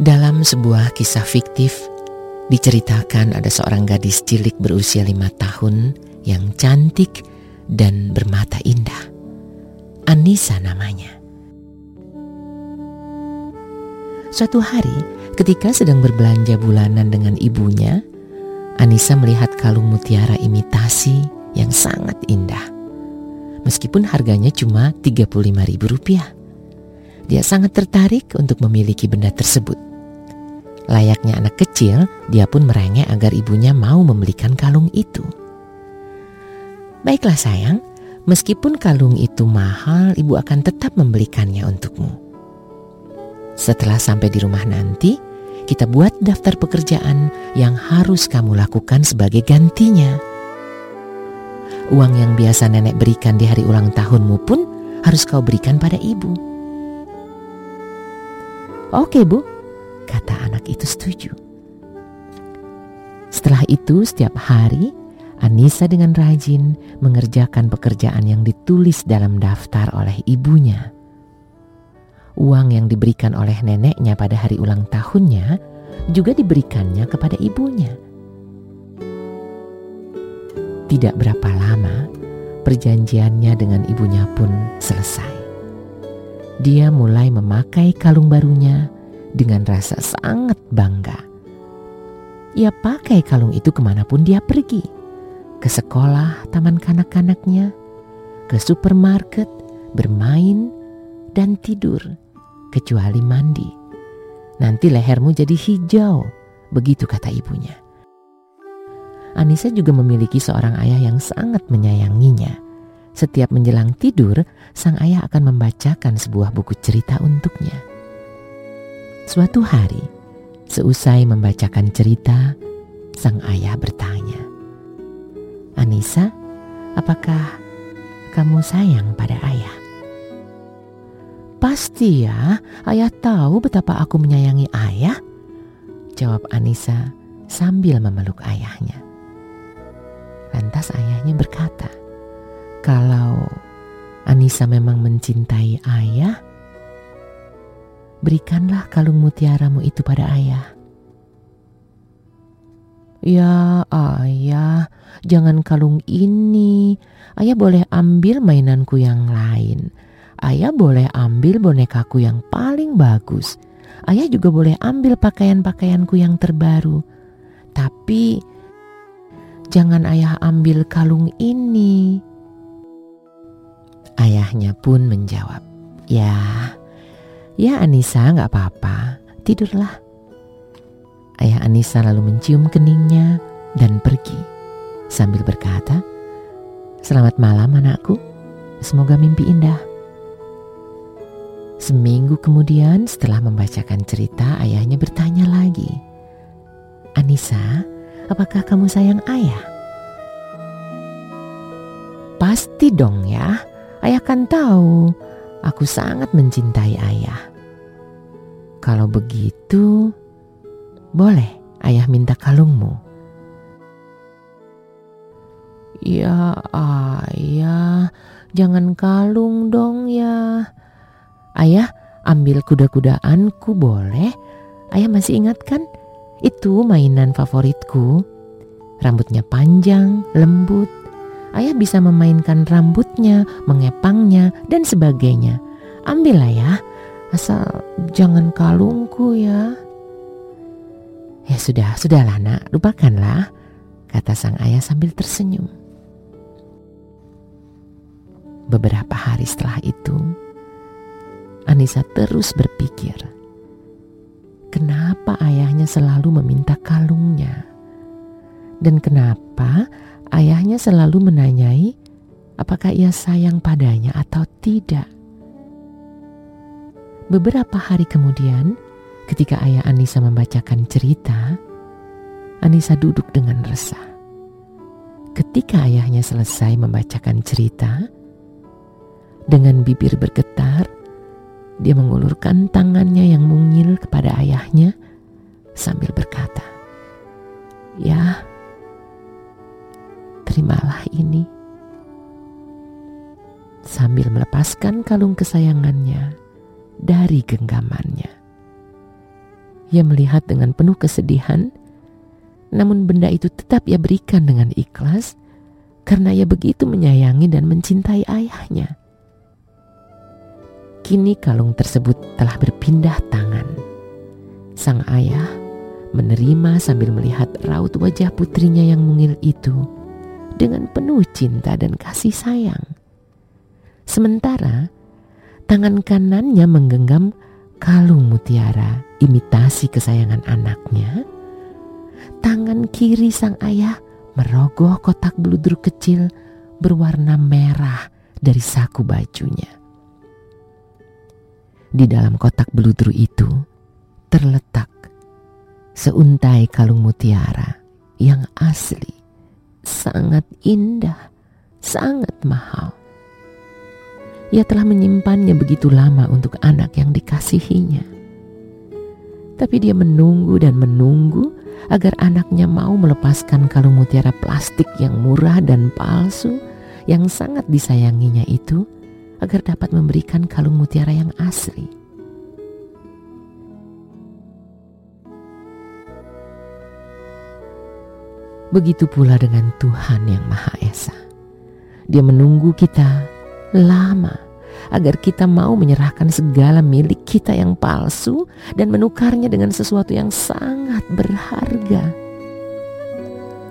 Dalam sebuah kisah fiktif, diceritakan ada seorang gadis cilik berusia lima tahun yang cantik dan bermata indah. Anissa namanya. Suatu hari, ketika sedang berbelanja bulanan dengan ibunya, Anissa melihat kalung mutiara imitasi yang sangat indah. Meskipun harganya cuma Rp35.000. Dia sangat tertarik untuk memiliki benda tersebut. Layaknya anak kecil, dia pun merengek agar ibunya mau membelikan kalung itu. Baiklah sayang, meskipun kalung itu mahal, ibu akan tetap membelikannya untukmu. Setelah sampai di rumah nanti, kita buat daftar pekerjaan yang harus kamu lakukan sebagai gantinya. Uang yang biasa nenek berikan di hari ulang tahunmu pun harus kau berikan pada ibu. Oke, Bu, Kata anak itu setuju. Setelah itu setiap hari Anissa dengan rajin mengerjakan pekerjaan yang ditulis dalam daftar oleh ibunya. Uang yang diberikan oleh neneknya pada hari ulang tahunnya juga diberikannya kepada ibunya. Tidak berapa lama, perjanjiannya dengan ibunya pun selesai. Dia mulai memakai kalung barunya dengan rasa sangat bangga. Ia pakai kalung itu ke mana pun dia pergi. Ke sekolah taman kanak-kanaknya, ke supermarket, bermain, dan tidur. Kecuali mandi. Nanti lehermu jadi hijau, begitu kata ibunya. Anissa juga memiliki seorang ayah yang sangat menyayanginya. Setiap menjelang tidur, sang ayah akan membacakan sebuah buku cerita untuknya. Suatu hari, seusai membacakan cerita, sang ayah bertanya, "Anissa, apakah kamu sayang pada ayah?" "Pasti ya, ayah tahu betapa aku menyayangi ayah," jawab Anissa sambil memeluk ayahnya. Lantas ayahnya berkata, "Kalau Anissa memang mencintai ayah, berikanlah kalung mutiaramu itu pada ayah. Ya ayah, jangan kalung ini. Ayah boleh ambil mainanku yang lain. Ayah boleh ambil bonekaku yang paling bagus. Ayah juga boleh ambil pakaian-pakaianku yang terbaru. Tapi jangan ayah ambil kalung ini. Ayahnya pun menjawab, "Ya, Ya Anissa gak apa-apa, tidurlah. Ayah Anissa lalu mencium keningnya dan pergi sambil berkata, Selamat malam anakku, semoga mimpi indah. Seminggu kemudian setelah membacakan cerita ayahnya bertanya lagi, Anissa, apakah kamu sayang ayah? Pasti dong ya, ayah kan tahu aku sangat mencintai ayah. Kalau begitu, boleh ayah minta kalungmu. Ya ayah, jangan kalung dong ya. Ayah ambil kuda-kudaanku boleh? Ayah masih ingat kan? Itu mainan favoritku. Rambutnya panjang, lembut. Ayah bisa memainkan rambutnya, mengepangnya, dan sebagainya. Ambillah ya, Asal jangan kalungku ya. Ya sudah, sudahlah nak, lupakanlah, kata sang ayah sambil tersenyum. Beberapa hari setelah itu, Anissa terus berpikir, kenapa ayahnya selalu meminta kalungnya? Dan kenapa ayahnya selalu menanyai apakah ia sayang padanya atau tidak? Beberapa hari kemudian, ketika ayah Anissa membacakan cerita, Anissa duduk dengan resah. Ketika ayahnya selesai membacakan cerita, dengan bibir bergetar, dia mengulurkan tangannya yang mungil kepada ayahnya sambil berkata, "Ya, terimalah ini." Sambil melepaskan kalung kesayangannya dari genggamannya. Ia melihat dengan penuh kesedihan, namun benda itu tetap ia berikan dengan ikhlas karena ia begitu menyayangi dan mencintai ayahnya. Kini kalung tersebut telah berpindah tangan. Sang ayah menerima sambil melihat raut wajah putrinya yang mungil itu dengan penuh cinta dan kasih sayang. Sementara tangan kanannya menggenggam kalung mutiara imitasi kesayangan anaknya. Tangan kiri sang ayah merogoh kotak beludru kecil berwarna merah dari saku bajunya. Di dalam kotak beludru itu terletak seuntai kalung mutiara yang asli, sangat indah, sangat mahal. Ia telah menyimpannya begitu lama untuk anak yang dikasihinya. Tapi dia menunggu dan menunggu agar anaknya mau melepaskan kalung mutiara plastik yang murah dan palsu yang sangat disayanginya itu agar dapat memberikan kalung mutiara yang asli. Begitu pula dengan Tuhan yang Maha Esa. Dia menunggu kita lama agar kita mau menyerahkan segala milik kita yang palsu dan menukarnya dengan sesuatu yang sangat berharga.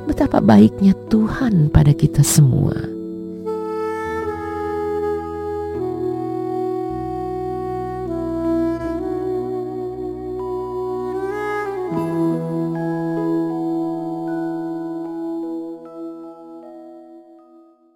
Betapa baiknya Tuhan pada kita semua